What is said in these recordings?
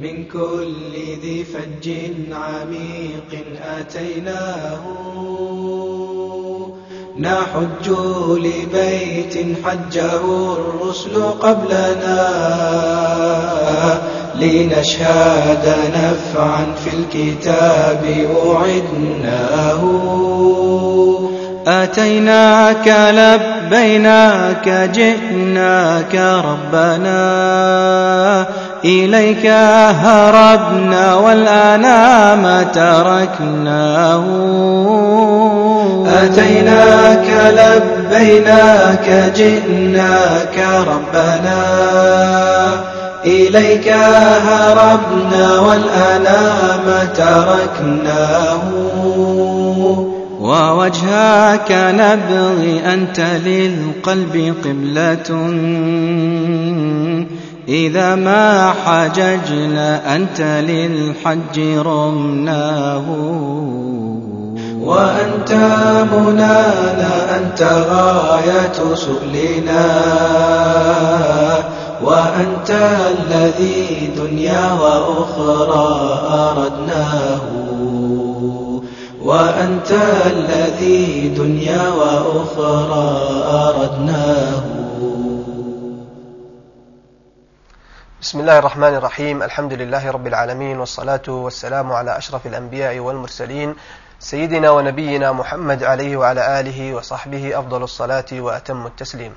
من كل ذي فج عميق أتيناه. نحج لبيت حجه الرسل قبلنا لنشهد نفعا في الكتاب وعدناه. أتيناك لبيناك جئناك ربنا. إليك هربنا والآن ما تركناه. أتيناك لبيناك جئناك ربنا. إليك هربنا والآن ما تركناه. ووجهك نبغي أنت للقلب قبلة. إذا ما حججنا أنت للحج رمناه. وأنت منانا أنت غاية سؤلنا. وأنت الذي دنيا وأخرى أردناه. وأنت الذي دنيا وأخرى أردناه. بسم الله الرحمن الرحيم الحمد لله رب العالمين والصلاة والسلام على أشرف الأنبياء والمرسلين سيدنا ونبينا محمد عليه وعلى آله وصحبه أفضل الصلاة وأتم التسليم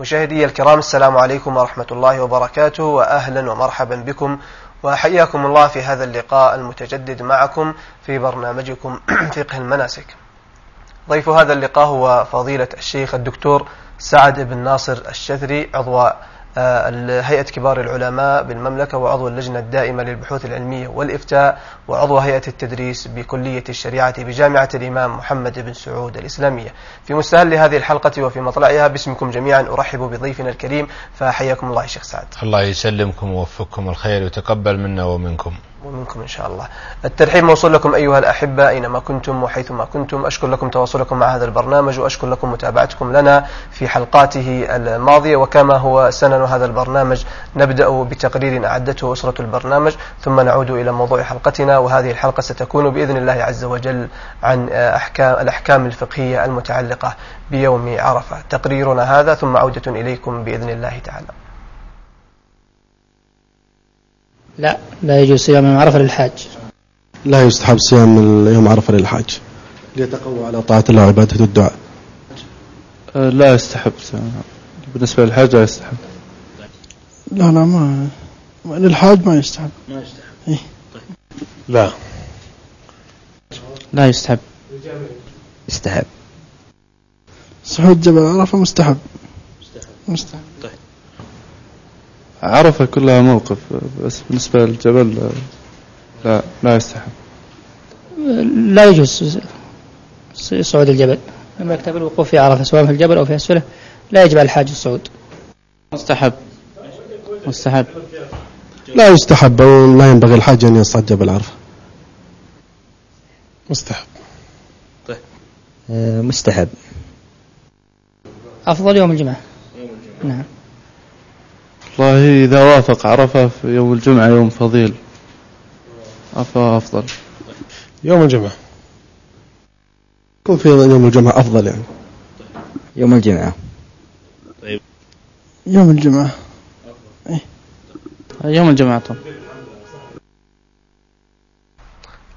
مشاهدي الكرام السلام عليكم ورحمة الله وبركاته وأهلا ومرحبا بكم وحياكم الله في هذا اللقاء المتجدد معكم في برنامجكم فقه المناسك ضيف هذا اللقاء هو فضيلة الشيخ الدكتور سعد بن ناصر الشذري عضو هيئة كبار العلماء بالمملكة وعضو اللجنة الدائمة للبحوث العلمية والإفتاء وعضو هيئة التدريس بكلية الشريعة بجامعة الإمام محمد بن سعود الإسلامية. في مستهل هذه الحلقة وفي مطلعها باسمكم جميعا أرحب بضيفنا الكريم فحياكم الله شيخ سعد. الله يسلمكم ويوفقكم الخير ويتقبل منا ومنكم. ومنكم إن شاء الله. الترحيب موصول لكم أيها الأحبة أينما كنتم وحيثما كنتم. أشكر لكم تواصلكم مع هذا البرنامج وأشكر لكم متابعتكم لنا في حلقاته الماضية. وكما هو سنن هذا البرنامج نبدأ بتقرير أعدته أسرة البرنامج ثم نعود إلى موضوع حلقتنا. وهذه الحلقة ستكون بإذن الله عز وجل عن أحكام الأحكام الفقهية المتعلقة بيوم عرفة. تقريرنا هذا ثم عودة إليكم بإذن الله تعالى. لا لا يجوز صيام يوم عرفة للحاج. لا يستحب صيام يوم عرفة للحاج. ليتقوى على طاعة الله وعبادة الدعاء. أه، لا يستحب بالنسبة للحاج لا يستحب. لا لا ما للحاج ما يستحب. ما يستحب. إيه؟ لا. لا يستحب. يستحب. صعود جبل عرفة مستحب. مستحب. عرفة كلها موقف بس بالنسبة للجبل لا لا يستحب لا يجوز صعود الجبل. لما يكتب الوقوف في عرفة سواء في الجبل أو في أسفله لا يجب على الحاج الصعود. مستحب. مستحب. لا يستحب أو لا ينبغي الحاج أن يصعد جبل عرفة. مستحب. آه، مستحب. أفضل يوم الجمعة. نعم. والله إذا وافق عرفة في يوم الجمعة يوم فضيل. أفضل. يوم الجمعة. يكون في يوم الجمعة أفضل يعني. يوم الجمعة. يوم الجمعة. يوم الجمعة طبعا.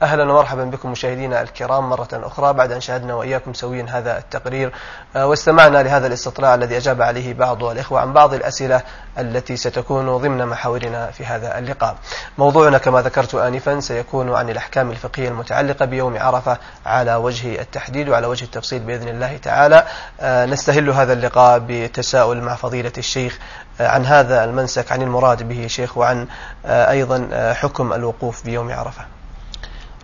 أهلا ومرحبا بكم مشاهدينا الكرام مرة أخرى. بعد أن شاهدنا وإياكم سويا هذا التقرير آه، واستمعنا لهذا الاستطلاع الذي أجاب عليه بعض الإخوة عن بعض الأسئلة التي ستكون ضمن محاورنا في هذا اللقاء. موضوعنا كما ذكرت آنفا سيكون عن الأحكام الفقهية المتعلقة بيوم عرفة على وجه التحديد وعلى وجه التفصيل بإذن الله تعالى. آه، نستهل هذا اللقاء بتساؤل مع فضيلة الشيخ آه، عن هذا المنسك عن المراد به شيخ وعن أيضا حكم الوقوف بيوم عرفة.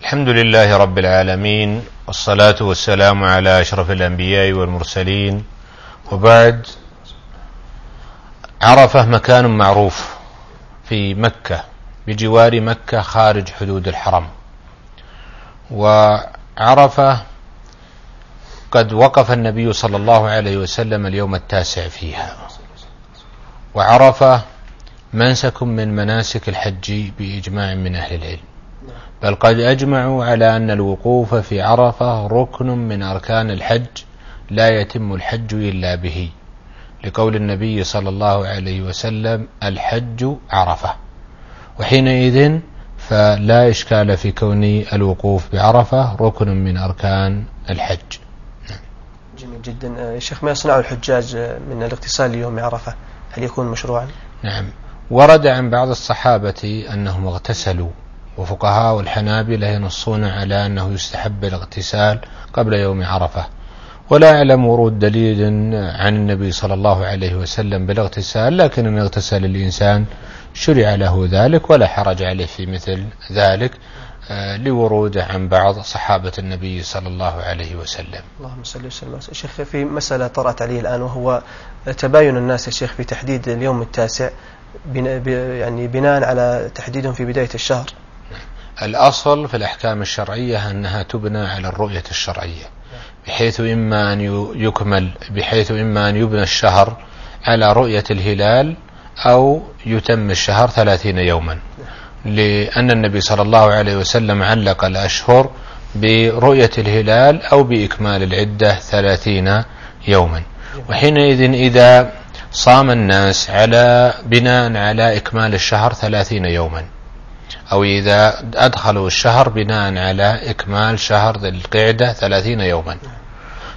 الحمد لله رب العالمين والصلاة والسلام على أشرف الأنبياء والمرسلين. وبعد عرفة مكان معروف في مكة بجوار مكة خارج حدود الحرم. وعرفة قد وقف النبي صلى الله عليه وسلم اليوم التاسع فيها. وعرفة منسك من مناسك الحج بإجماع من أهل العلم. بل قد أجمعوا على أن الوقوف في عرفة ركن من أركان الحج لا يتم الحج إلا به لقول النبي صلى الله عليه وسلم الحج عرفة. وحينئذ فلا إشكال في كون الوقوف بعرفة ركن من أركان الحج. جميل جدا. يا شيخ ما يصنع الحجاج من الاغتسال ليوم عرفة هل يكون مشروعا؟ نعم. ورد عن بعض الصحابة أنهم اغتسلوا. وفقهاء الحنابلة ينصون على أنه يستحب الاغتسال قبل يوم عرفة. ولا أعلم ورود دليل عن النبي صلى الله عليه وسلم بالاغتسال لكن أن يغتسل الإنسان شرع له ذلك ولا حرج عليه في مثل ذلك آه، لوروده عن بعض صحابة النبي صلى الله عليه وسلم. اللهم صل وسلم. شيخ في مسألة طرأت عليه الآن وهو تباين الناس يا شيخ في تحديد اليوم التاسع يعني بناء على تحديدهم في بداية الشهر. الأصل في الأحكام الشرعية أنها تبنى على الرؤية الشرعية بحيث إما أن يكمل بحيث إما أن يبنى الشهر على رؤية الهلال أو يتم الشهر ثلاثين يوما. لأن النبي صلى الله عليه وسلم علق الأشهر برؤية الهلال أو بإكمال العدة ثلاثين يوما. وحينئذ إذا صام الناس على بناء على إكمال الشهر ثلاثين يوما. أو إذا أدخلوا الشهر بناء على إكمال شهر ذي القعدة ثلاثين يوما.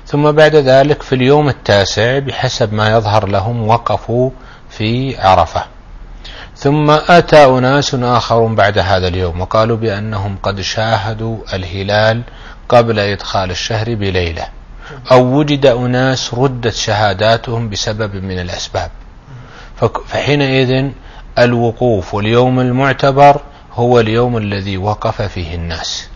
ثم بعد ذلك في اليوم التاسع بحسب ما يظهر لهم وقفوا في عرفة. ثم أتى أناس آخرون بعد هذا اليوم وقالوا بأنهم قد شاهدوا الهلال قبل إدخال الشهر بليلة. أو وجد أناس ردت شهاداتهم بسبب من الأسباب. فحينئذ الوقوف واليوم المعتبر هو اليوم الذي وقف فيه الناس.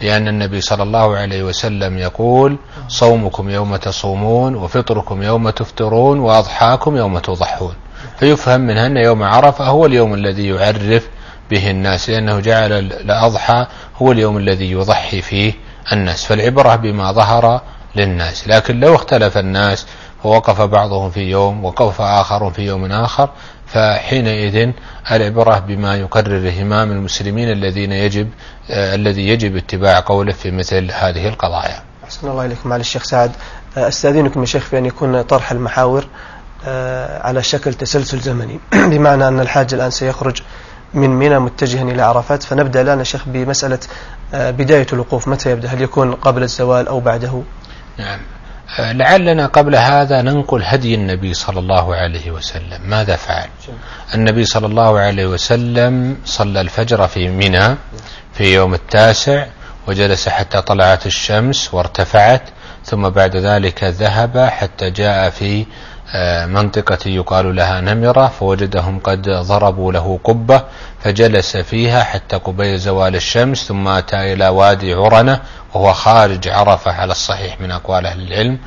لأن النبي صلى الله عليه وسلم يقول صومكم يوم تصومون وفطركم يوم تفطرون وأضحاكم يوم تضحون. فيفهم منها أن يوم عرفة هو اليوم الذي يعرف به الناس لأنه جعل الأضحى هو اليوم الذي يضحي فيه الناس. فالعبرة بما ظهر للناس. لكن لو اختلف الناس ووقف بعضهم في يوم وقف آخر في يوم آخر فحينئذ العبرة بما يقرر همام المسلمين الذين يجب آه الذي يجب اتباع قوله في مثل هذه القضايا. أحسن الله إليكم. معالي الشيخ سعد آه، أستأذنكم يا شيخ في أن يكون طرح المحاور آه على شكل تسلسل زمني. بمعنى أن الحاج الآن سيخرج من منى متجها إلى عرفات فنبدأ الآن يا شيخ بمسألة آه، بداية الوقوف. متى يبدأ؟ هل يكون قبل الزوال أو بعده؟ نعم. لعلنا قبل هذا ننقل هدي النبي صلى الله عليه وسلم. ماذا فعل؟ النبي صلى الله عليه وسلم صلى الفجر في منى في يوم التاسع وجلس حتى طلعت الشمس وارتفعت ثم بعد ذلك ذهب حتى جاء في آه، منطقة يقال لها نمرة فوجدهم قد ضربوا له قبة فجلس فيها حتى قبيل زوال الشمس ثم أتى إلى وادي عرنة وهو خارج عرفة على الصحيح من أقوال أهل العلم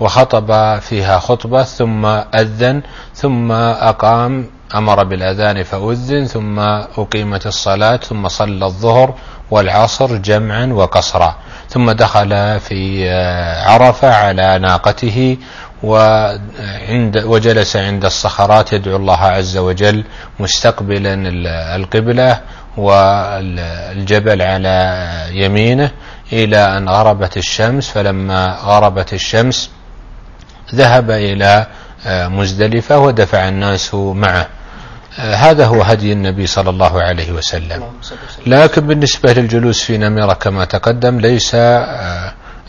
وخطب فيها خطبة ثم أذن ثم أقام أمر بالأذان فأذن ثم أقيمت الصلاة ثم صلى الظهر والعصر جمعا وقصرا ثم دخل في عرفة على ناقته وعند وجلس عند الصخرات يدعو الله عز وجل مستقبلا القبلة والجبل على يمينه إلى أن غربت الشمس فلما غربت الشمس ذهب إلى مزدلفة ودفع الناس معه. هذا هو هدي النبي صلى الله عليه وسلم. لكن بالنسبة للجلوس في نمرة كما تقدم ليس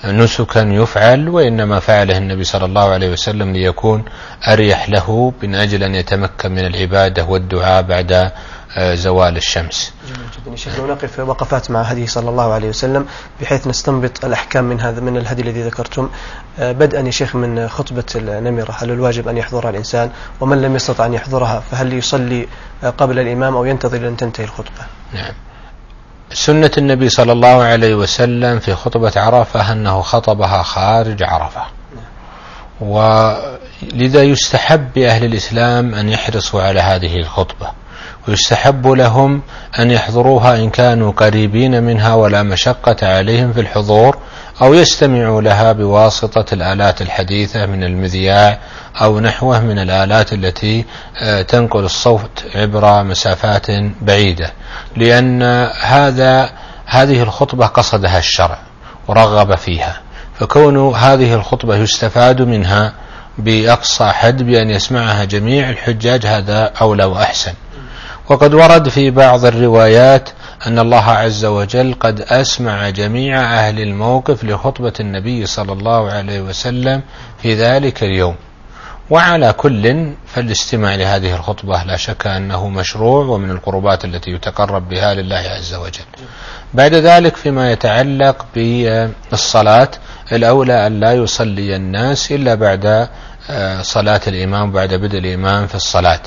نسكا يفعل وإنما فعله النبي صلى الله عليه وسلم ليكون أريح له من أجل أن يتمكن من العبادة والدعاء بعد آه، زوال الشمس. جميل جدا. نقف وقفات مع هديه صلى الله عليه وسلم بحيث نستنبط الأحكام من هذا من الهدي الذي ذكرتم. آه، بدءا يا شيخ من خطبة النمرة. هل الواجب أن يحضرها الإنسان؟ ومن لم يستطع أن يحضرها فهل يصلي آه، قبل الإمام أو ينتظر أن تنتهي الخطبة؟ نعم. سنة النبي صلى الله عليه وسلم في خطبة عرفة أنه خطبها خارج عرفة. ولذا يستحب بأهل الإسلام أن يحرصوا على هذه الخطبة. ويستحب لهم أن يحضروها إن كانوا قريبين منها ولا مشقة عليهم في الحضور أو يستمعوا لها بواسطة الآلات الحديثة من المذياع أو نحوه من الآلات التي آه، تنقل الصوت عبر مسافات بعيدة. لأن هذا هذه الخطبة قصدها الشرع ورغب فيها. فكون هذه الخطبة يستفاد منها بأقصى حد بأن يسمعها جميع الحجاج هذا أولى وأحسن. وقد ورد في بعض الروايات أن الله عز وجل قد أسمع جميع أهل الموقف لخطبة النبي صلى الله عليه وسلم في ذلك اليوم. وعلى كل فالاستماع لهذه الخطبة لا شك أنه مشروع ومن القربات التي يتقرب بها لله عز وجل. بعد ذلك فيما يتعلق بالصلاة الأولى أن لا يصلي الناس إلا بعد صلاة الإمام بعد بدء الإمام في الصلاة.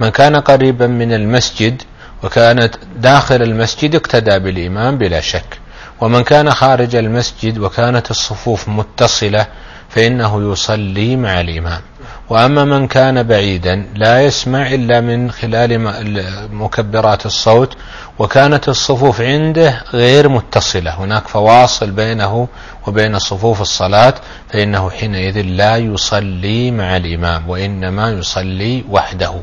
من كان قريبا من المسجد وكانت داخل المسجد اقتدى بالإمام بلا شك. ومن كان خارج المسجد وكانت الصفوف متصلة فإنه يصلي مع الإمام. وأما من كان بعيدا لا يسمع إلا من خلال مكبرات الصوت وكانت الصفوف عنده غير متصلة. هناك فواصل بينه وبين صفوف الصلاة فإنه حينئذ لا يصلي مع الإمام وإنما يصلي وحده.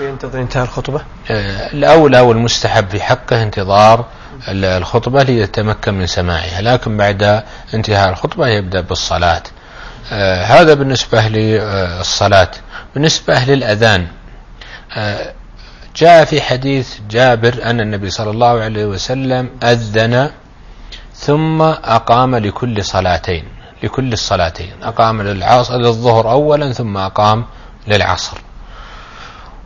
ينتظر انتهاء الخطبة؟ آه، الأولى والمستحب في حقه انتظار الخطبة ليتمكن من سماعها لكن بعد انتهاء الخطبة يبدأ بالصلاة. آه، هذا بالنسبة للصلاة. بالنسبة للأذان آه، جاء في حديث جابر أن النبي صلى الله عليه وسلم أذن ثم أقام لكل صلاتين لكل الصلاتين. أقام للعصر للظهر أولا ثم أقام للعصر.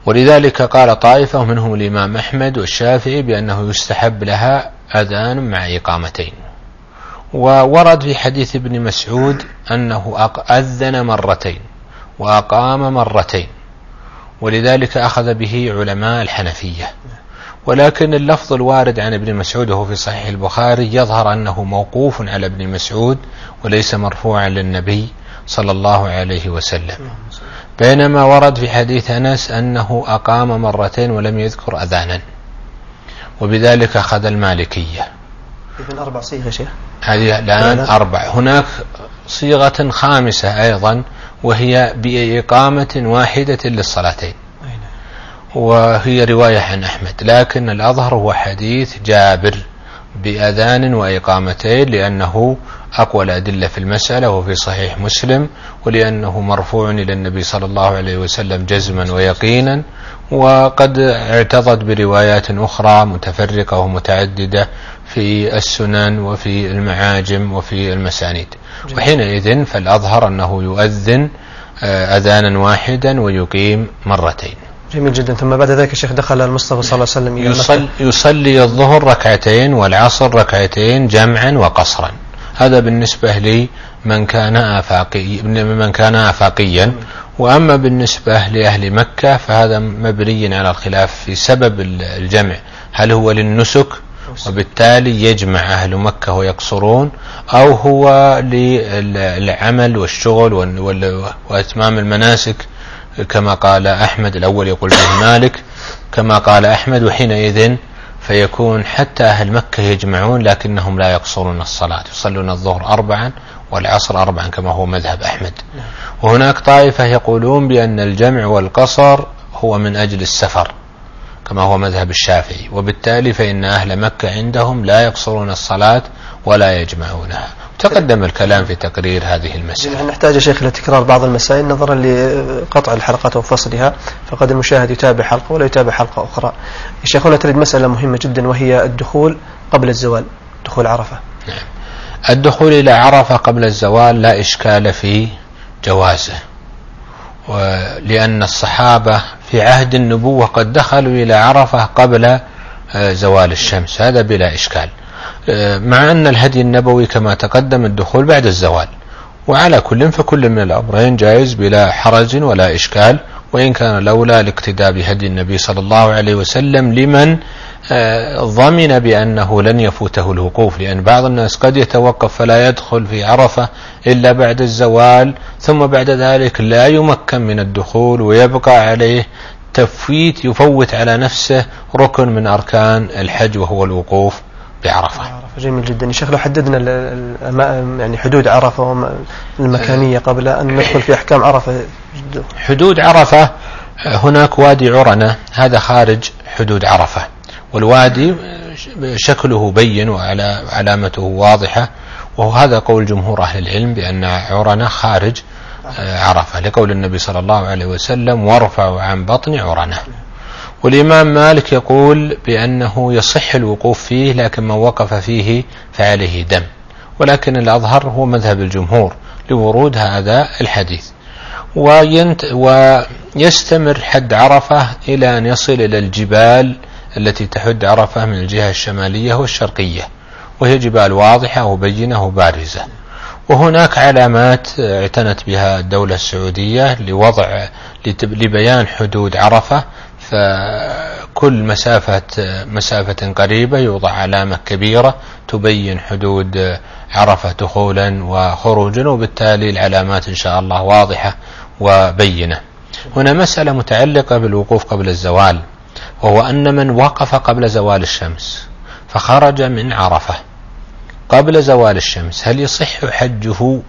ولذلك قال طائفة منهم الإمام أحمد والشافعي بأنه يستحب لها أذان مع إقامتين. وورد في حديث ابن مسعود أنه أذن مرتين وأقام مرتين ولذلك أخذ به علماء الحنفية. ولكن اللفظ الوارد عن ابن مسعود وهو في صحيح البخاري يظهر أنه موقوف على ابن مسعود وليس مرفوعا للنبي صلى الله عليه وسلم. بينما ورد في حديث أنس أنه أقام مرتين ولم يذكر أذانا وبذلك أخذ المالكية. إذن أربع صيغ شيخ. هذه الآن أربع. هناك صيغة خامسة أيضا وهي بإقامة واحدة للصلاتين. وهي رواية عن أحمد. لكن الأظهر هو حديث جابر بأذان وإقامتين لأنه أقوى الأدلة في المسألة وفي صحيح مسلم ولأنه مرفوع إلى النبي صلى الله عليه وسلم جزما ويقينا. وقد اعتضد بروايات أخرى متفرقة ومتعددة في السنن وفي المعاجم وفي المسانيد. وحينئذ فالأظهر أنه يؤذن آه، أذانا واحدا ويقيم مرتين. جميل جدا. ثم بعد ذلك الشيخ دخل المصطفى صلى الله عليه وسلم إلى يصل يصلي الظهر ركعتين والعصر ركعتين جمعا وقصرا. هذا بالنسبة لي من كان آفاقي من كان آفاقيا. وأما بالنسبة لأهل مكة فهذا مبني على الخلاف في سبب الجمع. هل هو للنسك وبالتالي يجمع أهل مكة ويقصرون أو هو للعمل والشغل وإتمام المناسك كما قال أحمد الأول يقول به مالك كما قال أحمد وحينئذ فيكون حتى أهل مكة يجمعون لكنهم لا يقصرون الصلاة يصلون الظهر أربعا والعصر أربعا كما هو مذهب أحمد. وهناك طائفة يقولون بأن الجمع والقصر هو من أجل السفر. كما هو مذهب الشافعي. وبالتالي فإن أهل مكة عندهم لا يقصرون الصلاة ولا يجمعونها. تقدم الكلام في تقرير هذه المسألة. نحتاج يا شيخ إلى تكرار بعض المسائل نظرا لقطع الحلقات وفصلها. فقد المشاهد يتابع حلقة ولا يتابع حلقة أخرى. يا شيخ هنا تريد مسألة مهمة جدا وهي الدخول قبل الزوال دخول عرفة. نعم. الدخول إلى عرفة قبل الزوال لا إشكال في جوازه. لأن الصحابة في عهد النبوة قد دخلوا إلى عرفة قبل آه، زوال الشمس. هذا بلا إشكال. آه، مع أن الهدي النبوي كما تقدم الدخول بعد الزوال. وعلى كل فكل من الأمرين جائز بلا حرج ولا إشكال. وإن كان لولا الاقتداء بهدي النبي صلى الله عليه وسلم لمن ضمن بأنه لن يفوته الوقوف لأن بعض الناس قد يتوقف فلا يدخل في عرفة إلا بعد الزوال ثم بعد ذلك لا يمكن من الدخول ويبقى عليه تفويت يفوت على نفسه ركن من أركان الحج وهو الوقوف بعرفة. عرفة جميل جدا. يا شيخ لو حددنا يعني حدود عرفة والمكانية قبل أن ندخل في أحكام عرفة. حدود عرفة هناك وادي عرنة هذا خارج حدود عرفة. والوادي شكله بين وعلامته واضحة وهذا قول جمهور أهل العلم بأن عرنة خارج عرفة لقول النبي صلى الله عليه وسلم وارفعوا عن بطن عرنة. والإمام مالك يقول بأنه يصح الوقوف فيه لكن من وقف فيه فعليه دم. ولكن الأظهر هو مذهب الجمهور لورود هذا الحديث. وينت ويستمر حد عرفة إلى أن يصل إلى الجبال التي تحد عرفة من الجهة الشمالية والشرقية وهي جبال واضحة وبينة وبارزة. وهناك علامات اعتنت بها الدولة السعودية لوضع لبيان حدود عرفة فكل مسافة مسافة قريبة يوضع علامة كبيرة تبين حدود عرفة دخولا وخروجا وبالتالي العلامات إن شاء الله واضحة وبينة. هنا مسألة متعلقة بالوقوف قبل الزوال. وهو أن من وقف قبل زوال الشمس فخرج من عرفة قبل زوال الشمس هل يصح حجه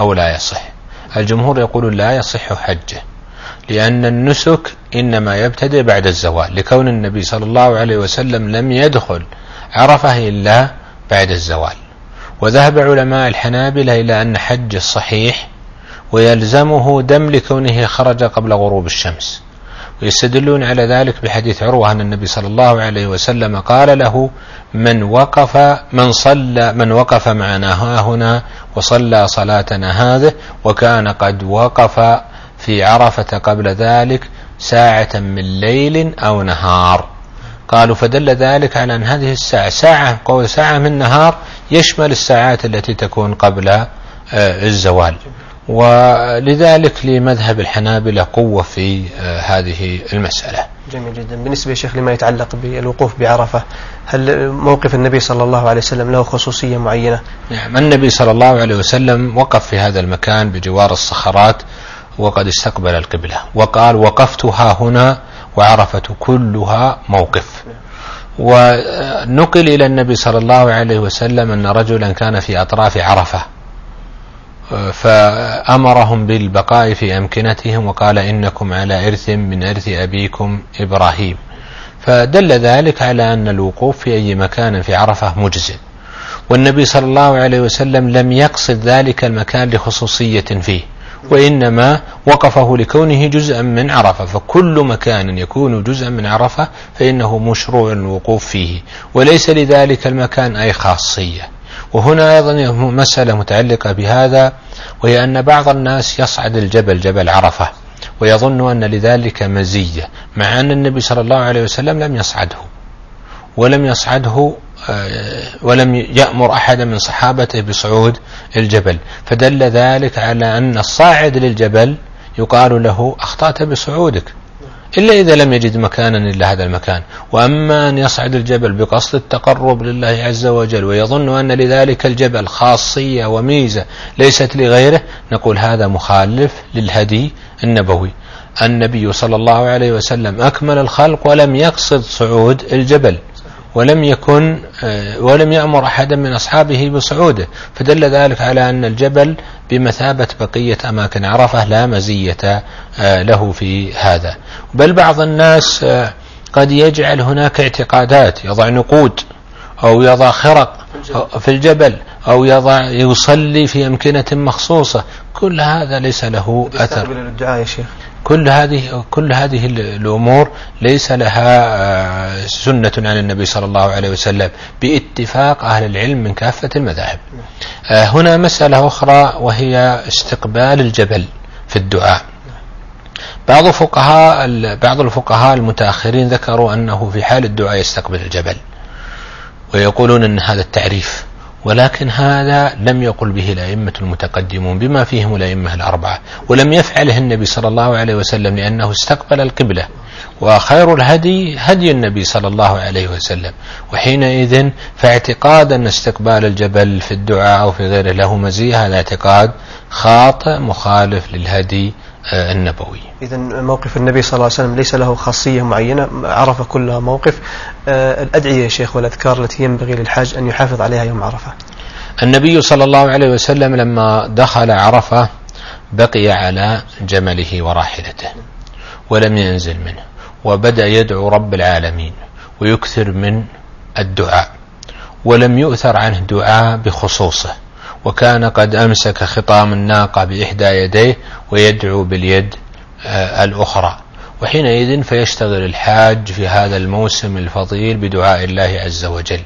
أو لا يصح؟ الجمهور يقول لا يصح حجه لأن النسك إنما يبتدئ بعد الزوال لكون النبي صلى الله عليه وسلم لم يدخل عرفة إلا بعد الزوال. وذهب علماء الحنابلة إلى أن حج الصحيح ويلزمه دم لكونه خرج قبل غروب الشمس. ويستدلون على ذلك بحديث عروة أن النبي صلى الله عليه وسلم قال له من وقف من صلى من وقف معنا ها هنا وصلى صلاتنا هذه وكان قد وقف في عرفة قبل ذلك ساعة من ليل أو نهار. قالوا فدل ذلك على أن هذه الساعة ساعة قول ساعة من نهار يشمل الساعات التي تكون قبل الزوال. ولذلك لمذهب الحنابلة قوة في هذه المسألة. جميل جدا. بالنسبة يا شيخ لما يتعلق بالوقوف بعرفة هل موقف النبي صلى الله عليه وسلم له خصوصية معينة؟ نعم النبي صلى الله عليه وسلم وقف في هذا المكان بجوار الصخرات وقد استقبل القبلة وقال وقفت ها هنا وعرفة كلها موقف. ونقل إلى النبي صلى الله عليه وسلم أن رجلا كان في أطراف عرفة. فأمرهم بالبقاء في أمكنتهم وقال إنكم على إرث من إرث أبيكم إبراهيم. فدل ذلك على أن الوقوف في أي مكان في عرفة مجزئ. والنبي صلى الله عليه وسلم لم يقصد ذلك المكان لخصوصية فيه وإنما وقفه لكونه جزءا من عرفة. فكل مكان يكون جزءا من عرفة فإنه مشروع الوقوف فيه وليس لذلك المكان أي خاصية. وهنا أيضا مسألة متعلقة بهذا وهي أن بعض الناس يصعد الجبل جبل عرفة ويظن أن لذلك مزية مع أن النبي صلى الله عليه وسلم لم يصعده ولم يصعده ولم يأمر أحدا من صحابته بصعود الجبل. فدل ذلك على أن الصاعد للجبل يقال له أخطأت بصعودك. إلا إذا لم يجد مكانا إلا هذا المكان. وأما أن يصعد الجبل بقصد التقرب لله عز وجل ويظن أن لذلك الجبل خاصية وميزة ليست لغيره نقول هذا مخالف للهدي النبوي. النبي صلى الله عليه وسلم أكمل الخلق ولم يقصد صعود الجبل. ولم يكن ولم يأمر أحدا من أصحابه بصعوده. فدل ذلك على أن الجبل بمثابة بقية أماكن عرفة لا مزية له في هذا. بل بعض الناس قد يجعل هناك اعتقادات يضع نقود أو يضع خرق في الجبل أو يضع يصلي في أمكنة مخصوصة. كل هذا ليس له أثر يا شيخ كل هذه كل هذه الأمور ليس لها سنة عن النبي صلى الله عليه وسلم باتفاق أهل العلم من كافة المذاهب. هنا مسألة أخرى وهي استقبال الجبل في الدعاء. بعض فقهاء بعض الفقهاء المتأخرين ذكروا أنه في حال الدعاء يستقبل الجبل. ويقولون إن هذا التعريف ولكن هذا لم يقل به الأئمة المتقدمون بما فيهم الأئمة الأربعة ولم يفعله النبي صلى الله عليه وسلم لأنه استقبل القبلة وخير الهدي هدي النبي صلى الله عليه وسلم وحينئذ فاعتقاد أن استقبال الجبل في الدعاء أو في غيره له مزية هذا اعتقاد خاطئ مخالف للهدي النبوي. إذا موقف النبي صلى الله عليه وسلم ليس له خاصية معينة عرف كلها موقف. آه، الأدعية يا شيخ والأذكار التي ينبغي للحاج أن يحافظ عليها يوم عرفة. النبي صلى الله عليه وسلم لما دخل عرفة بقي على جمله وراحلته ولم ينزل منه وبدأ يدعو رب العالمين ويكثر من الدعاء ولم يؤثر عنه دعاء بخصوصه. وكان قد أمسك خطام الناقة بإحدى يديه ويدعو باليد آه، الأخرى. وحينئذ فيشتغل الحاج في هذا الموسم الفضيل بدعاء الله عز وجل.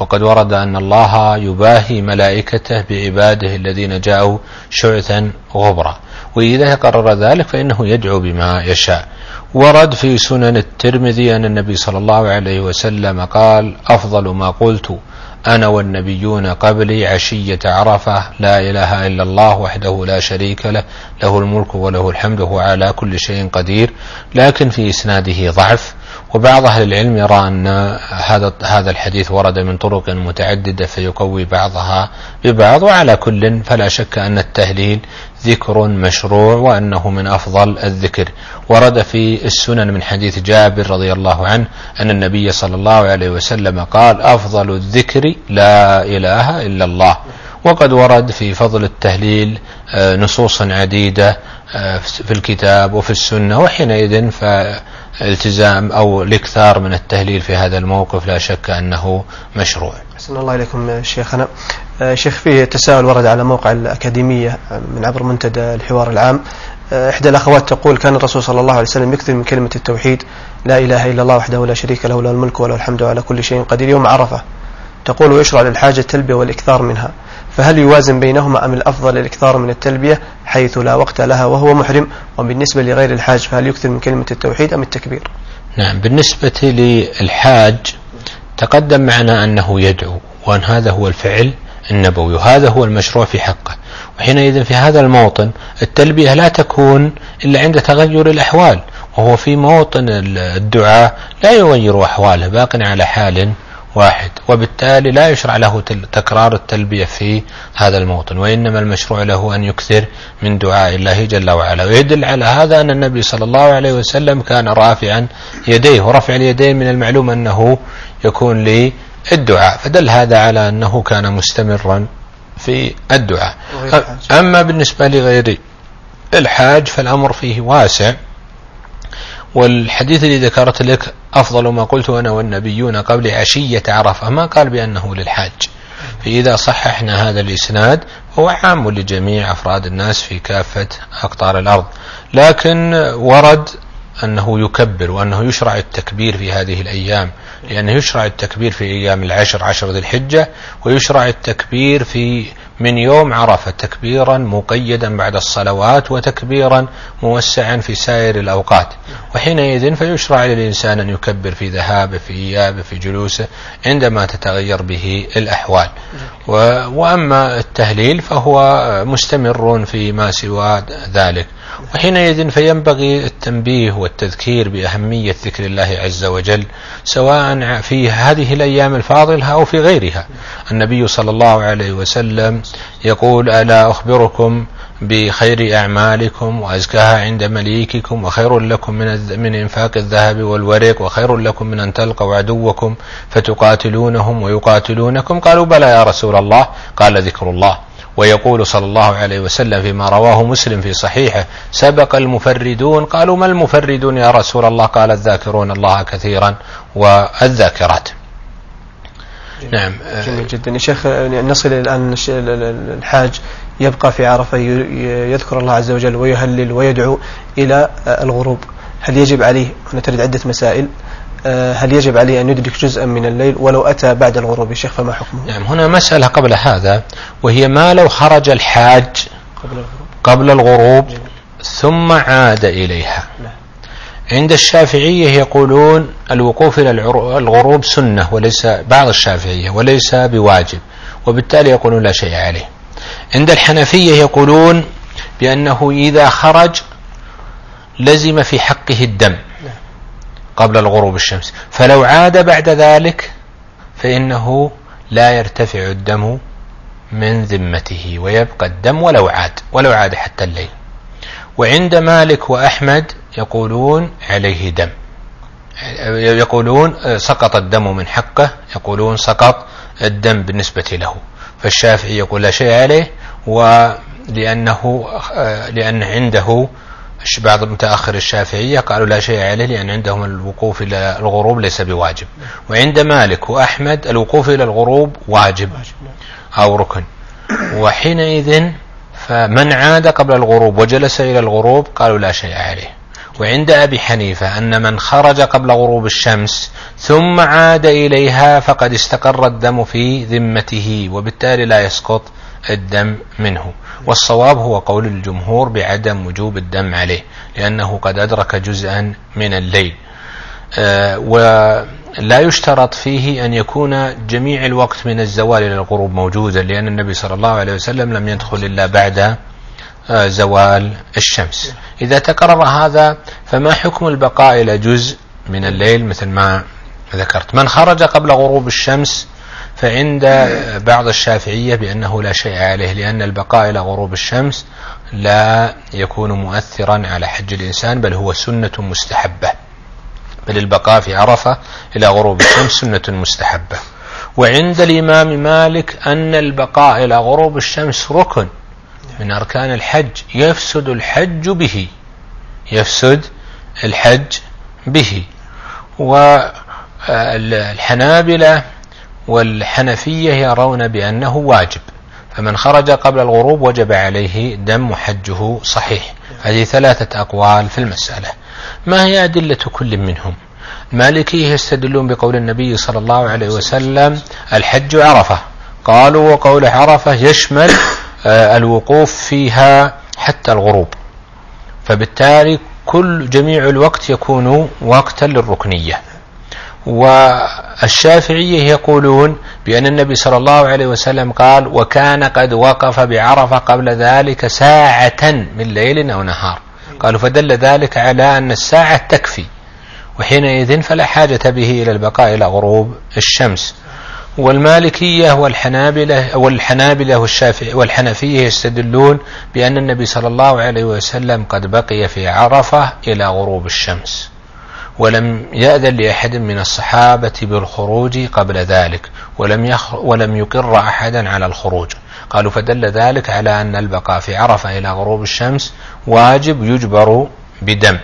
وقد ورد أن الله يباهي ملائكته بعباده الذين جاءوا شعثا غبرا. وإذا قرر ذلك فإنه يدعو بما يشاء. ورد في سنن الترمذي أن النبي صلى الله عليه وسلم قال أفضل ما قلت أنا والنبيون قبلي عشية عرفة لا إله إلا الله وحده لا شريك له له الملك وله الحمد وهو على كل شيء قدير لكن في إسناده ضعف. وبعض أهل العلم يرى أن هذا هذا الحديث ورد من طرق متعددة فيقوي بعضها ببعض وعلى كل فلا شك أن التهليل ذكر مشروع وأنه من أفضل الذكر. ورد في السنن من حديث جابر رضي الله عنه أن النبي صلى الله عليه وسلم قال أفضل الذكر لا إله إلا الله. وقد ورد في فضل التهليل آه، نصوص عديدة آه، في الكتاب وفي السنة وحينئذ فالتزام أو الإكثار من التهليل في هذا الموقف لا شك أنه مشروع. أحسن الله إليكم شيخنا. آه، شيخ فيه تساؤل ورد على موقع الأكاديمية من عبر منتدى الحوار العام. إحدى الأخوات تقول كان الرسول صلى الله عليه وسلم يكثر من كلمة التوحيد لا إله إلا الله وحده لا شريك له له الملك وله الحمد على كل شيء قدير يوم عرفة. تقول ويشرع للحاجة التلبية والإكثار منها. فهل يوازن بينهما أم الأفضل الإكثار من التلبية حيث لا وقت لها وهو محرم؟ وبالنسبة لغير الحاج فهل يكثر من كلمة التوحيد أم التكبير؟ نعم بالنسبة للحاج تقدم معنا أنه يدعو وأن هذا هو الفعل النبوي وهذا هو المشروع في حقه. وحينئذ في هذا الموطن التلبية لا تكون إلا عند تغير الأحوال وهو في موطن الدعاء لا يغير أحواله باق على حال واحد. وبالتالي لا يشرع له تكرار التلبية في هذا الموطن وإنما المشروع له أن يكثر من دعاء الله جل وعلا. ويدل على هذا أن النبي صلى الله عليه وسلم كان رافعا يديه ورفع اليدين من المعلوم أنه يكون للدعاء. فدل هذا على أنه كان مستمرا في الدعاء. أما بالنسبة لغير الحاج فالأمر فيه واسع. والحديث الذي ذكرت لك أفضل ما قلت أنا والنبيون قبل عشية عرفة ما قال بأنه للحاج. فإذا صححنا هذا الإسناد هو عام لجميع أفراد الناس في كافة أقطار الأرض. لكن ورد أنه يكبر وأنه يشرع التكبير في هذه الأيام لأنه يشرع التكبير في أيام العشر عشر ذي الحجة ويشرع التكبير في من يوم عرفة تكبيرا مقيدا بعد الصلوات وتكبيرا موسعا في سائر الأوقات. وحينئذ فيشرع للإنسان أن يكبر في ذهابه في إيابه في جلوسه عندما تتغير به الأحوال. وأما التهليل فهو مستمر فيما سوى ذلك. وحينئذ فينبغي التنبيه والتذكير بأهمية ذكر الله عز وجل سواء في هذه الأيام الفاضلة أو في غيرها. النبي صلى الله عليه وسلم يقول ألا أخبركم بخير أعمالكم وأزكاها عند مليككم وخير لكم من من إنفاق الذهب والورق وخير لكم من أن تلقوا عدوكم فتقاتلونهم ويقاتلونكم. قالوا بلى يا رسول الله. قال ذكر الله. ويقول صلى الله عليه وسلم فيما رواه مسلم في صحيحه سبق المفردون قالوا ما المفردون يا رسول الله؟ قال الذاكرون الله كثيرا والذاكرات. نعم. جميل جدا؟ يا شيخ نصل الآن الحاج يبقى في عرفة يذكر الله عز وجل ويهلل ويدعو إلى الغروب. هل يجب عليه هنا ترد عدة مسائل؟ هل يجب عليه أن يدرك جزءا من الليل ولو أتى بعد الغروب يا شيخ؟ فما حكمه؟ نعم هنا مسألة قبل هذا وهي ما لو خرج الحاج قبل الغروب, قبل الغروب ثم عاد إليها. نعم. عند الشافعية يقولون الوقوف إلى الغروب سنة وليس بعض الشافعية وليس بواجب وبالتالي يقولون لا شيء عليه. عند الحنفية يقولون بأنه إذا خرج لزم في حقه الدم. قبل الغروب الشمس. فلو عاد بعد ذلك فإنه لا يرتفع الدم من ذمته ويبقى الدم ولو عاد ولو عاد حتى الليل. وعند مالك وأحمد يقولون عليه دم. يقولون سقط الدم من حقه يقولون سقط الدم بالنسبة له. فالشافعي يقول لا شيء عليه ولأنه لأن عنده بعض متأخر الشافعية قالوا لا شيء عليه لأن عندهم الوقوف إلى الغروب ليس بواجب. وعند مالك وأحمد الوقوف إلى الغروب واجب أو ركن. وحينئذ فمن عاد قبل الغروب وجلس إلى الغروب قالوا لا شيء عليه. وعند أبي حنيفة أن من خرج قبل غروب الشمس ثم عاد إليها فقد استقر الدم في ذمته وبالتالي لا يسقط الدم منه. والصواب هو قول الجمهور بعدم وجوب الدم عليه لأنه قد أدرك جزءا من الليل. آه، ولا يشترط فيه أن يكون جميع الوقت من الزوال إلى الغروب موجودا لأن النبي صلى الله عليه وسلم لم يدخل إلا بعد آه، زوال الشمس. إذا تكرر هذا فما حكم البقاء إلى جزء من الليل مثل ما ذكرت؟ من خرج قبل غروب الشمس فعند بعض الشافعية بأنه لا شيء عليه لأن البقاء إلى غروب الشمس لا يكون مؤثرا على حج الإنسان بل هو سنة مستحبة. بل البقاء في عرفة إلى غروب الشمس سنة مستحبة. وعند الإمام مالك أن البقاء إلى غروب الشمس ركن من أركان الحج يفسد الحج به. يفسد الحج به. والحنابلة والحنفية يرون بأنه واجب فمن خرج قبل الغروب وجب عليه دم حجه صحيح. هذه ثلاثة أقوال في المسألة. ما هي أدلة كل منهم؟ المالكية يستدلون بقول النبي صلى الله عليه وسلم الحج عرفة. قالوا وقول عرفة يشمل آه، الوقوف فيها حتى الغروب. فبالتالي كل جميع الوقت يكون وقتا للركنية. والشافعية يقولون بأن النبي صلى الله عليه وسلم قال وكان قد وقف بعرفة قبل ذلك ساعة من ليل أو نهار قالوا فدل ذلك على أن الساعة تكفي وحينئذ فلا حاجة به إلى البقاء إلى غروب الشمس والمالكية والحنابلة والحنابلة والشافعي والحنفية يستدلون بأن النبي صلى الله عليه وسلم قد بقي في عرفة إلى غروب الشمس. ولم يأذن لأحد من الصحابة بالخروج قبل ذلك ولم, يخ ولم يقر أحدا على الخروج. قالوا فدل ذلك على أن البقاء في عرفة إلى غروب الشمس واجب يجبر بدم.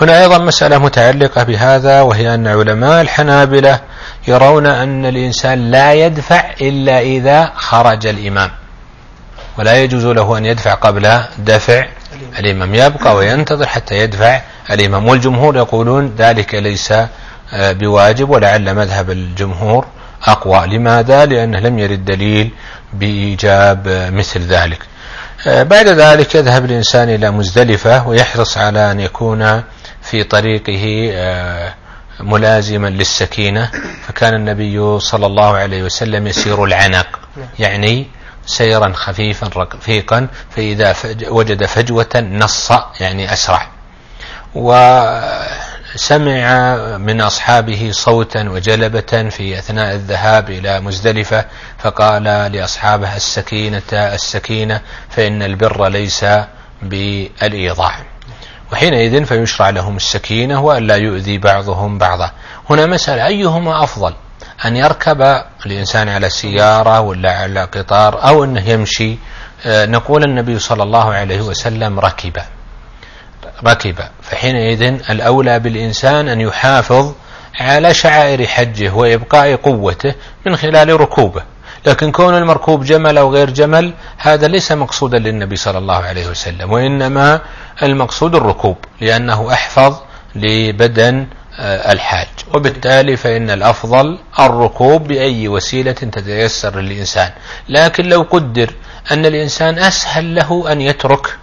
هنا أيضا مسألة متعلقة بهذا وهي أن علماء الحنابلة يرون أن الإنسان لا يدفع إلا إذا خرج الإمام. ولا يجوز له أن يدفع قبل دفع الإمام يبقى وينتظر حتى يدفع الإمام والجمهور يقولون ذلك ليس آه، بواجب ولعل مذهب الجمهور أقوى. لماذا؟ لأنه لم يرد دليل بإيجاب آه، مثل ذلك. آه، بعد ذلك يذهب الإنسان إلى مزدلفة ويحرص على أن يكون في طريقه ملازما للسكينة. فكان النبي صلى الله عليه وسلم يسير العنق يعني سيرا خفيفا رفيقا فإذا وجد فجوة نص يعني أسرع. وسمع من أصحابه صوتا وجلبة في أثناء الذهاب إلى مزدلفة فقال لأصحابه السكينة السكينة فإن البر ليس بالإيضاع وحينئذ فيشرع لهم السكينة وأن لا يؤذي بعضهم بعضا. هنا مسألة أيهما أفضل؟ أن يركب الإنسان على سيارة ولا على قطار أو أنه يمشي آه، نقول النبي صلى الله عليه وسلم ركب. ركب. فحينئذ الأولى بالإنسان أن يحافظ على شعائر حجه وإبقاء قوته من خلال ركوبه. لكن كون المركوب جمل أو غير جمل هذا ليس مقصودا للنبي صلى الله عليه وسلم وإنما المقصود الركوب لأنه أحفظ لبدن الحاج. وبالتالي فإن الأفضل الركوب بأي وسيلة تتيسر للإنسان. لكن لو قدر أن الإنسان أسهل له أن يترك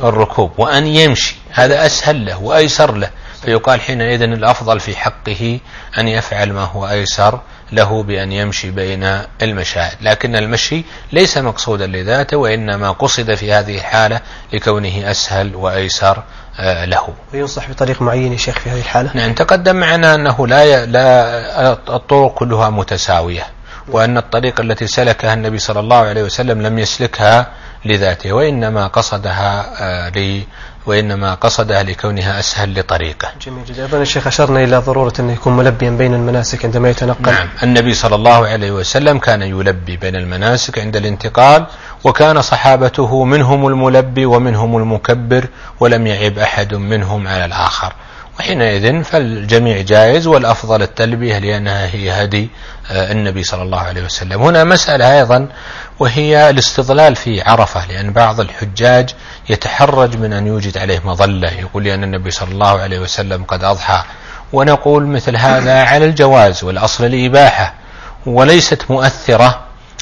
الركوب وأن يمشي هذا أسهل له وأيسر له. فيقال حينئذ الأفضل في حقه أن يفعل ما هو أيسر له بأن يمشي بين المشاهد. لكن المشي ليس مقصودا لذاته وإنما قصد في هذه الحالة لكونه أسهل وأيسر آه، له. وينصح بطريق معين يا شيخ في هذه الحالة؟ نعم تقدم معنا أنه لا, ي... لا الطرق كلها متساوية وأن الطريق التي سلكها النبي صلى الله عليه وسلم لم يسلكها لذاته وإنما قصدها آه، وإنما قصدها لكونها أسهل لطريقه. جميل جدا. أيضا الشيخ أشرنا إلى ضرورة أنه يكون ملبيا بين المناسك عندما يتنقل. نعم. النبي صلى الله عليه وسلم كان يلبي بين المناسك عند الانتقال وكان صحابته منهم الملبي ومنهم المكبر ولم يعب أحد منهم على الآخر. وحينئذ فالجميع جائز والأفضل التلبية لأنها هي هدي آه، النبي صلى الله عليه وسلم. هنا مسألة أيضا وهي الاستظلال في عرفة لأن بعض الحجاج يتحرج من أن يوجد عليه مظلة يقول لأن النبي صلى الله عليه وسلم قد أضحى. ونقول مثل هذا على الجواز والأصل الإباحة وليست مؤثرة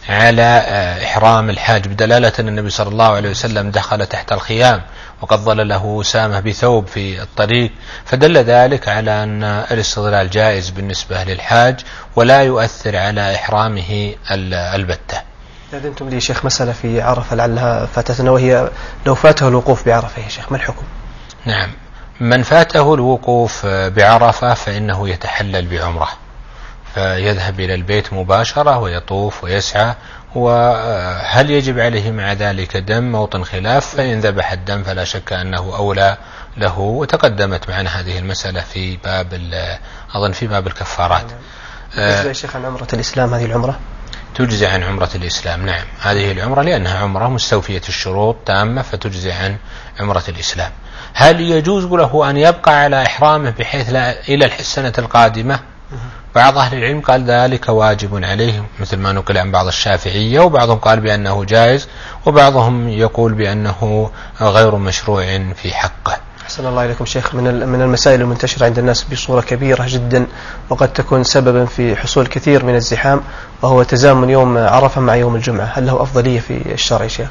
على آه، إحرام الحاج. بدلالة أن النبي صلى الله عليه وسلم دخل تحت الخيام. وقد ظلله أسامة بثوب في الطريق فدل ذلك على أن الاستظلال جائز بالنسبة للحاج ولا يؤثر على إحرامه البتة. أذنتم لي شيخ مسألة في عرفة لعلها فاتتنا وهي لو فاته الوقوف بعرفة يا شيخ ما الحكم؟ نعم. من فاته الوقوف بعرفة فإنه يتحلل بعمرة فيذهب إلى البيت مباشرة ويطوف ويسعى وهل يجب عليه مع ذلك دم موطن خلاف؟ فإن ذبح الدم فلا شك أنه أولى له. وتقدمت معنا هذه المسألة في باب أظن في باب الكفارات. تجزي يا شيخ عن عمرة الإسلام هذه العمرة؟ تجزي عن عمرة الإسلام نعم. هذه العمرة لأنها عمرة مستوفية الشروط تامة فتجزي عن عمرة الإسلام. هل يجوز له أن يبقى على إحرامه بحيث لا إلى السنة القادمة؟ بعض أهل العلم قال ذلك واجب عليهم مثل ما نقل عن بعض الشافعية وبعضهم قال بأنه جائز وبعضهم يقول بأنه غير مشروع في حقه. أحسن الله إليكم شيخ. من من المسائل المنتشرة عند الناس بصورة كبيرة جدا وقد تكون سببا في حصول كثير من الزحام وهو تزامن يوم عرفة مع يوم الجمعة. هل له أفضلية في الشرع شيخ؟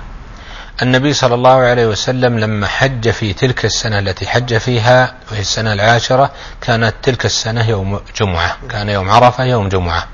النبي صلى الله عليه وسلم لما حج في تلك السنة التي حج فيها وهي السنة العاشرة كانت تلك السنة يوم جمعة كان يوم عرفة يوم جمعة.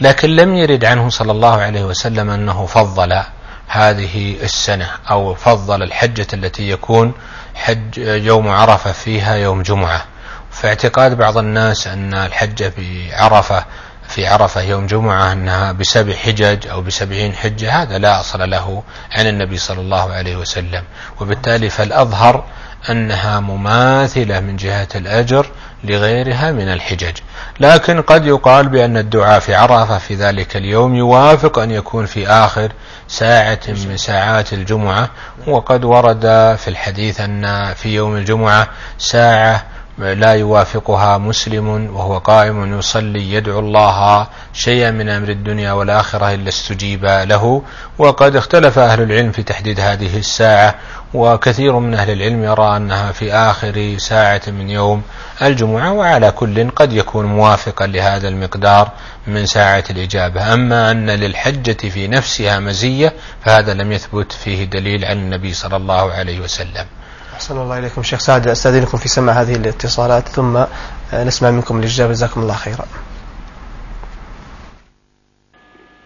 لكن لم يرد عنه صلى الله عليه وسلم أنه فضل هذه السنة أو فضل الحجة التي يكون حج يوم عرفة فيها يوم جمعة. فاعتقاد بعض الناس أن الحج بعرفة في عرفة يوم جمعة أنها بسبع حجج أو بسبعين حجة هذا لا أصل له عن النبي صلى الله عليه وسلم. وبالتالي فالأظهر أنها مماثلة من جهة الأجر لغيرها من الحجج. لكن قد يقال بأن الدعاء في عرفة في ذلك اليوم يوافق أن يكون في آخر ساعة من ساعات الجمعة. وقد ورد في الحديث أن في يوم الجمعة ساعة لا يوافقها مسلم وهو قائم يصلي يدعو الله شيئا من أمر الدنيا والآخرة إلا استجيب له. وقد اختلف أهل العلم في تحديد هذه الساعة وكثير من أهل العلم يرى أنها في آخر ساعة من يوم الجمعة وعلى كل قد يكون موافقا لهذا المقدار من ساعة الإجابة. أما أن للحجة في نفسها مزية فهذا لم يثبت فيه دليل عن النبي صلى الله عليه وسلم. أحسن الله إليكم شيخ سعد أستاذنكم في سماع هذه الاتصالات ثم آه، نسمع منكم الإجابة جزاكم الله خيرا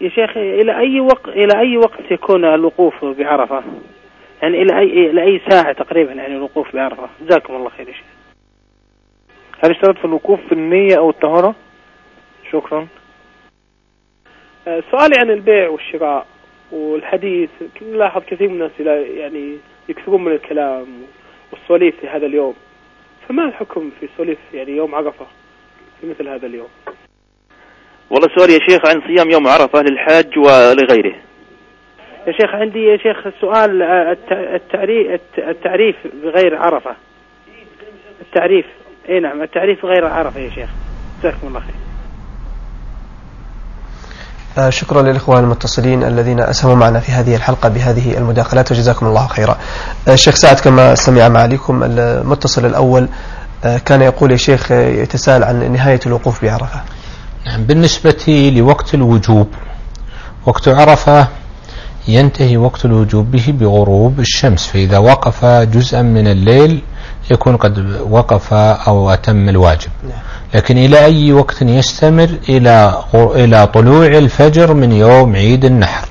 يا شيخ إلى أي وقت إلى أي وقت يكون الوقوف بعرفة؟ يعني إلى أي إلى أي ساعة تقريبا يعني الوقوف بعرفة؟ جزاكم الله خير يا شيخ. هل اشترط في الوقوف في النية أو الطهارة؟ شكرا. آه، سؤالي عن البيع والشراء والحديث نلاحظ كثير من الناس يعني يكثرون من الكلام والسواليف في هذا اليوم. فما الحكم في سواليف يعني يوم عرفة في مثل هذا اليوم. والله سؤال يا شيخ عن صيام يوم عرفة للحاج ولغيره. يا شيخ عندي يا شيخ سؤال التعريف التعريف بغير عرفة. التعريف. إي نعم التعريف بغير عرفة يا شيخ. جزاكم الله خير. آه، شكرا للإخوان المتصلين الذين أسهموا معنا في هذه الحلقة بهذه المداخلات وجزاكم الله خيرا. آه، الشيخ سعد كما سمع معاليكم المتصل الأول آه، كان يقول يا شيخ يتساءل عن نهاية الوقوف بعرفة. نعم بالنسبة لوقت الوجوب وقت عرفة ينتهي وقت الوجوب به بغروب الشمس. فإذا وقف جزءا من الليل يكون قد وقف أو أتم الواجب. نعم. لكن إلى أي وقت يستمر؟ إلى إلى طلوع الفجر من يوم عيد النحر.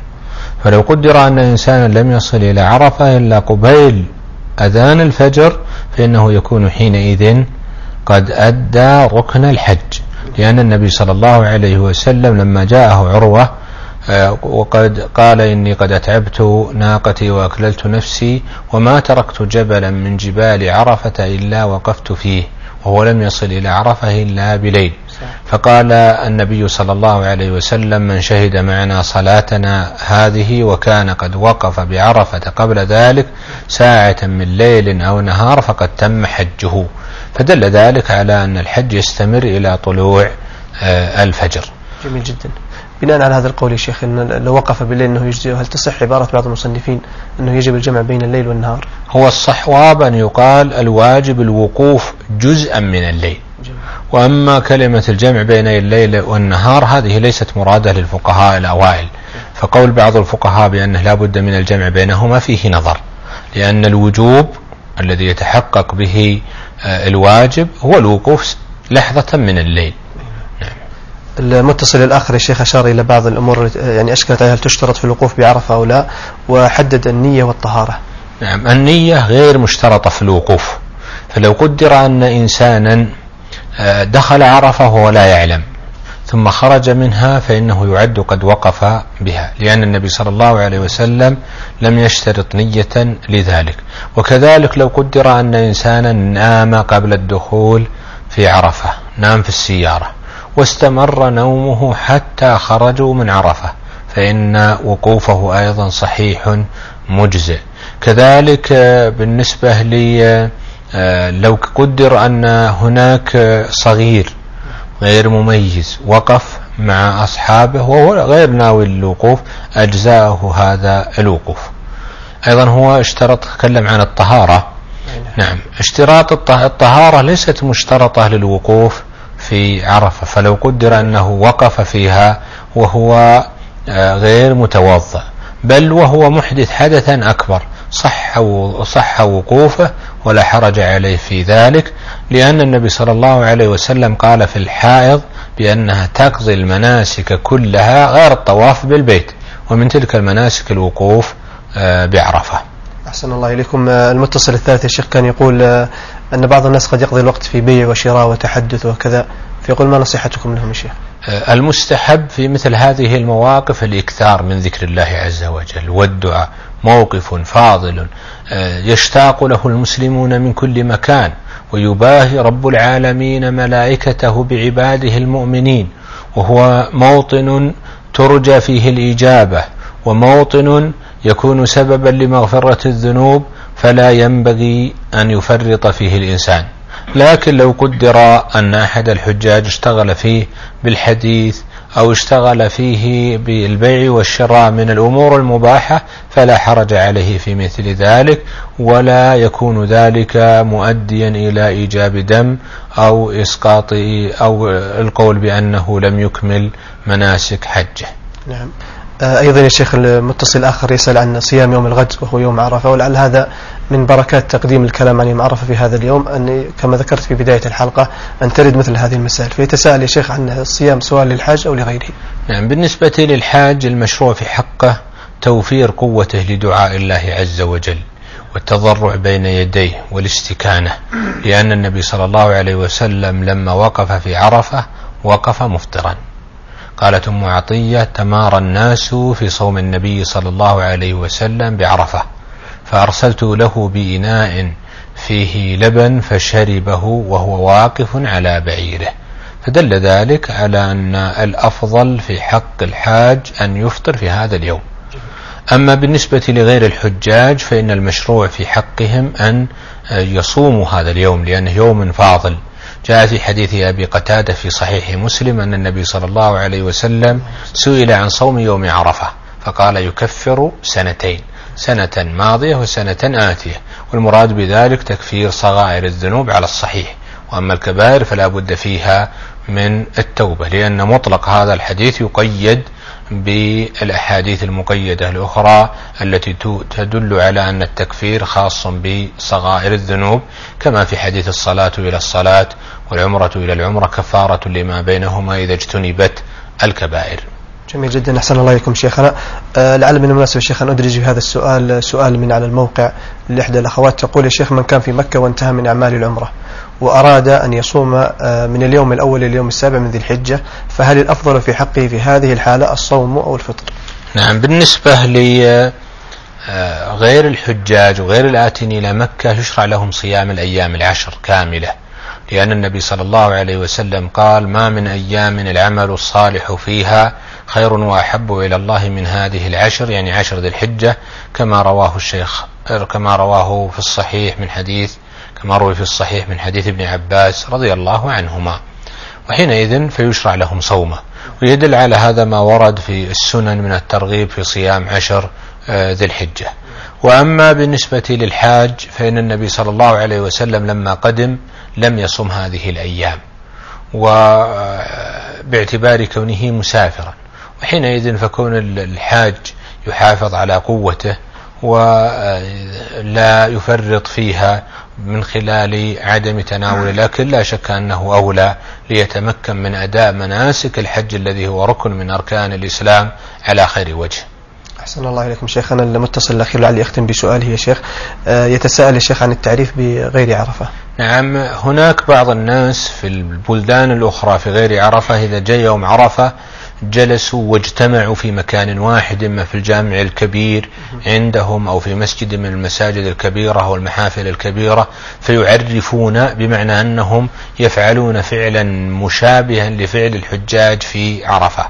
فلو قدر أن إنسانا لم يصل إلى عرفة إلا قبيل أذان الفجر فإنه يكون حينئذ قد أدى ركن الحج. لأن النبي صلى الله عليه وسلم لما جاءه عروة وقد قال إني قد أتعبت ناقتي وأكللت نفسي وما تركت جبلا من جبال عرفة إلا وقفت فيه وهو لم يصل إلى عرفة إلا بليل. فقال النبي صلى الله عليه وسلم من شهد معنا صلاتنا هذه وكان قد وقف بعرفة قبل ذلك ساعة من ليل أو نهار فقد تم حجه. فدل ذلك على أن الحج يستمر إلى طلوع آه، الفجر. جميل جدا. بناء على هذا القول يا شيخ أن لو وقف بالليل أنه يجزي هل تصح عبارة بعض المصنفين أنه يجب الجمع بين الليل والنهار؟ هو الصحواب أن يقال الواجب الوقوف جزءا من الليل. وأما كلمة الجمع بين الليل والنهار هذه ليست مرادة للفقهاء الأوائل. فقول بعض الفقهاء بأنه لا بد من الجمع بينهما فيه نظر لأن الوجوب الذي يتحقق به آه، الواجب هو الوقوف لحظة من الليل. المتصل الآخر يا شيخ أشار إلى بعض الأمور يعني أشكلت هل تشترط في الوقوف بعرفة أو لا؟ وحدد النية والطهارة. نعم النية غير مشترطة في الوقوف. فلو قدر أن إنسانا آه، دخل عرفة وهو لا يعلم ثم خرج منها فإنه يعد قد وقف بها لأن النبي صلى الله عليه وسلم لم يشترط نية لذلك. وكذلك لو قدر أن إنسانا نام قبل الدخول في عرفة نام في السيارة. واستمر نومه حتى خرجوا من عرفة فإن وقوفه أيضا صحيح مجزئ. كذلك بالنسبة لي آه، لو قدر أن هناك صغير غير مميز وقف مع أصحابه وهو غير ناوي الوقوف أجزاءه هذا الوقوف. أيضا هو اشترط تكلم عن الطهارة. نعم. اشتراط الطهارة ليست مشترطة للوقوف. في عرفة فلو قدر أنه وقف فيها وهو آه، غير متوضأ بل وهو محدث حدثا أكبر صح صح وقوفه ولا حرج عليه في ذلك لأن النبي صلى الله عليه وسلم قال في الحائض بأنها تقضي المناسك كلها غير الطواف بالبيت ومن تلك المناسك الوقوف آه، بعرفة. أحسن الله إليكم. آه، المتصل الثالث يا شيخ كان يقول أن بعض الناس قد يقضي الوقت في بيع وشراء وتحدث وكذا. فيقول ما نصيحتكم لهم يا شيخ؟ المستحب في مثل هذه المواقف الإكثار من ذكر الله عز وجل. والدعاء موقف فاضل. آه، يشتاق له المسلمون من كل مكان. ويباهي رب العالمين ملائكته بعباده المؤمنين. وهو موطن ترجى فيه الإجابة. وموطن يكون سببا لمغفرة الذنوب. فلا ينبغي أن يفرط فيه الإنسان. لكن لو قدر أن أحد الحجاج اشتغل فيه بالحديث أو اشتغل فيه بالبيع والشراء من الأمور المباحة فلا حرج عليه في مثل ذلك ولا يكون ذلك مؤديا إلى إيجاب دم أو إسقاط أو القول بأنه لم يكمل مناسك حجه. نعم. أيضا يا شيخ المتصل الآخر يسأل عن صيام يوم الغد وهو يوم عرفة. ولعل هذا من بركات تقديم الكلام عن يوم عرفة في هذا اليوم أن كما ذكرت في بداية الحلقة أن ترد مثل هذه المسائل. فيتساءل يا شيخ عن الصيام سواء للحاج أو لغيره. نعم بالنسبة للحاج المشروع في حقه توفير قوته لدعاء الله عز وجل والتضرع بين يديه والاستكانة لأن النبي صلى الله عليه وسلم لما وقف في عرفة وقف مفطرا. قالت أم عطية تمارى الناس في صوم النبي صلى الله عليه وسلم بعرفة فأرسلت له بإناء فيه لبن فشربه وهو واقف على بعيره. فدل ذلك على أن الأفضل في حق الحاج أن يفطر في هذا اليوم. أما بالنسبة لغير الحجاج فإن المشروع في حقهم أن يصوموا هذا اليوم لأنه يوم فاضل. جاء في حديث أبي قتادة في صحيح مسلم أن النبي صلى الله عليه وسلم سئل عن صوم يوم عرفة فقال يكفر سنتين سنة ماضية وسنة آتية والمراد بذلك تكفير صغائر الذنوب على الصحيح وأما الكبائر فلا بد فيها من التوبة لأن مطلق هذا الحديث يقيد بالأحاديث المقيدة الأخرى التي تدل على أن التكفير خاص بصغائر الذنوب كما في حديث الصلاة إلى الصلاة والعمرة إلى العمرة كفارة لما بينهما إذا اجتنبت الكبائر. جميل جدا. أحسن الله إليكم شيخنا. آه لعل من المناسبة شيخ أن أدرج في هذا السؤال سؤال من على الموقع لإحدى الأخوات. تقول يا شيخ من كان في مكة وانتهى من أعمال العمرة وأراد أن يصوم آه من اليوم الأول لليوم السابع من ذي الحجة فهل الأفضل في حقه في هذه الحالة الصوم أو الفطر؟ نعم بالنسبة لغير الحجاج وغير الآتين إلى مكة يشرع لهم صيام الأيام العشر كاملة لأن النبي صلى الله عليه وسلم قال ما من أيام العمل الصالح فيها خير وأحب إلى الله من هذه العشر يعني عشر ذي الحجة كما رواه الشيخ كما رواه في الصحيح من حديث كما روي في الصحيح من حديث ابن عباس رضي الله عنهما. وحينئذ فيشرع لهم صومه. ويدل على هذا ما ورد في السنن من الترغيب في صيام عشر آه، ذي الحجة. وأما بالنسبة للحاج فإن النبي صلى الله عليه وسلم لما قدم لم يصم هذه الأيام. وباعتبار كونه مسافرا. وحينئذ فكون الحاج يحافظ على قوته ولا يفرط فيها من خلال عدم تناول الأكل لا شك أنه أولى ليتمكن من أداء مناسك الحج الذي هو ركن من أركان الإسلام على خير وجه. أحسن الله إليكم شيخنا المتصل الأخير لعلي أختم بسؤاله يا شيخ آه، يتساءل يا شيخ عن التعريف بغير عرفة. نعم هناك بعض الناس في البلدان الأخرى في غير عرفة إذا جاء يوم عرفة جلسوا واجتمعوا في مكان واحد إما في الجامع الكبير عندهم أو في مسجد من المساجد الكبيرة أو المحافل الكبيرة فيعرفون بمعنى أنهم يفعلون فعلا مشابها لفعل الحجاج في عرفة.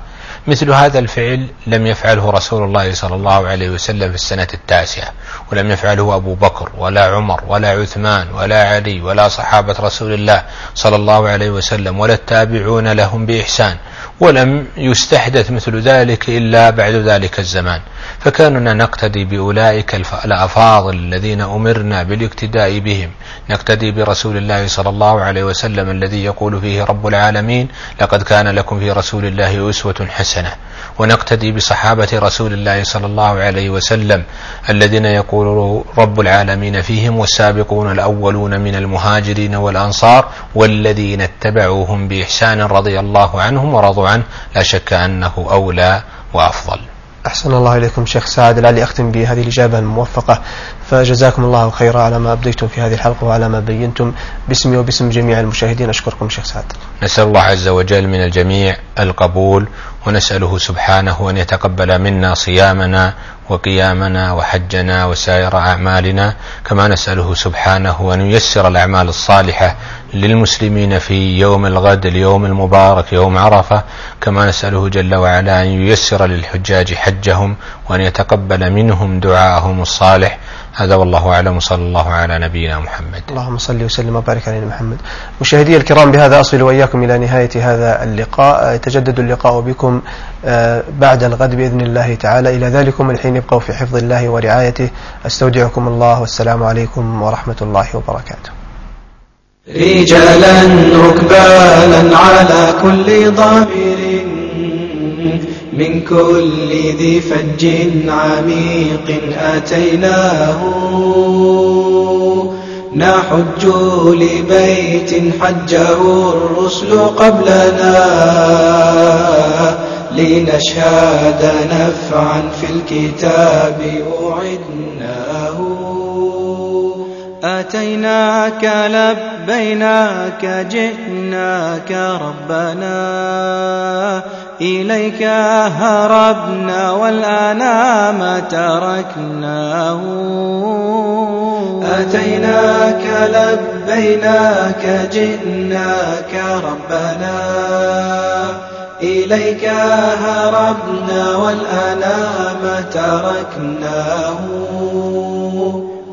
مثل هذا الفعل لم يفعله رسول الله صلى الله عليه وسلم في السنة التاسعة ولم يفعله أبو بكر ولا عمر ولا عثمان ولا علي ولا صحابة رسول الله صلى الله عليه وسلم ولا التابعون لهم بإحسان. ولم يستحدث مثل ذلك إلا بعد ذلك الزمان. فكاننا نقتدي بأولئك الأفاضل الذين أمرنا بالاقتداء بهم. نقتدي برسول الله صلى الله عليه وسلم الذي يقول فيه رب العالمين لقد كان لكم في رسول الله أسوة حسنة. ونقتدي بصحابة رسول الله صلى الله عليه وسلم الذين يقول رب العالمين فيهم والسابقون الأولون من المهاجرين والأنصار والذين اتبعوهم بإحسان رضي الله عنهم ورضوا عنه لا شك أنه أولى وأفضل. أحسن الله إليكم شيخ سعد لعلي أختم بهذه الإجابة الموفقة. فجزاكم الله خيرا على ما أبديتم في هذه الحلقة وعلى ما بينتم. باسمي وباسم جميع المشاهدين أشكركم شيخ سعد. نسأل الله عز وجل من الجميع القبول ونسأله سبحانه أن يتقبل منا صيامنا وقيامنا وحجنا وسائر أعمالنا كما نسأله سبحانه أن ييسر الأعمال الصالحة للمسلمين في يوم الغد اليوم المبارك يوم عرفة كما نسأله جل وعلا أن ييسر للحجاج حجهم وأن يتقبل منهم دعاءهم الصالح. هذا والله أعلم. وصلى الله على نبينا محمد. اللهم صل وسلم وبارك على محمد. مشاهدي الكرام بهذا أصل وإياكم إلى نهاية هذا اللقاء. يتجدد اللقاء بكم آه، بعد الغد بإذن الله تعالى. إلى ذلكم الحين ابقوا في حفظ الله ورعايته. أستودعكم الله والسلام عليكم ورحمة الله وبركاته. رجالا ركبانا على كل ضامر. من كل ذي فج عميق أتيناه. نحج لبيت حجه الرسل قبلنا لنشهد نفعا في الكتاب أعدناه. أتيناك لبيناك جئناك ربنا. إليك هربنا والآن ما تركناه. أتيناك لبيناك جئناك ربنا. إليك هربنا والآن ما تركناه.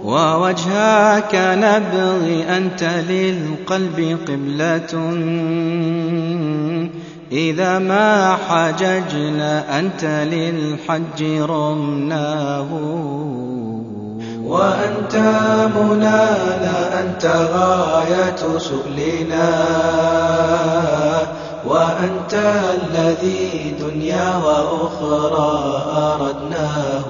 ووجهك نبغي أنت للقلب قبلة. إذا ما حججنا أنت للحج رمناه. وأنت منانا أنت غاية سؤلنا. وأنت الذي دنيا وأخرى أردناه.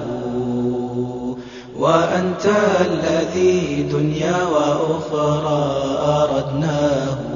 وأنت الذي دنيا وأخرى أردناه.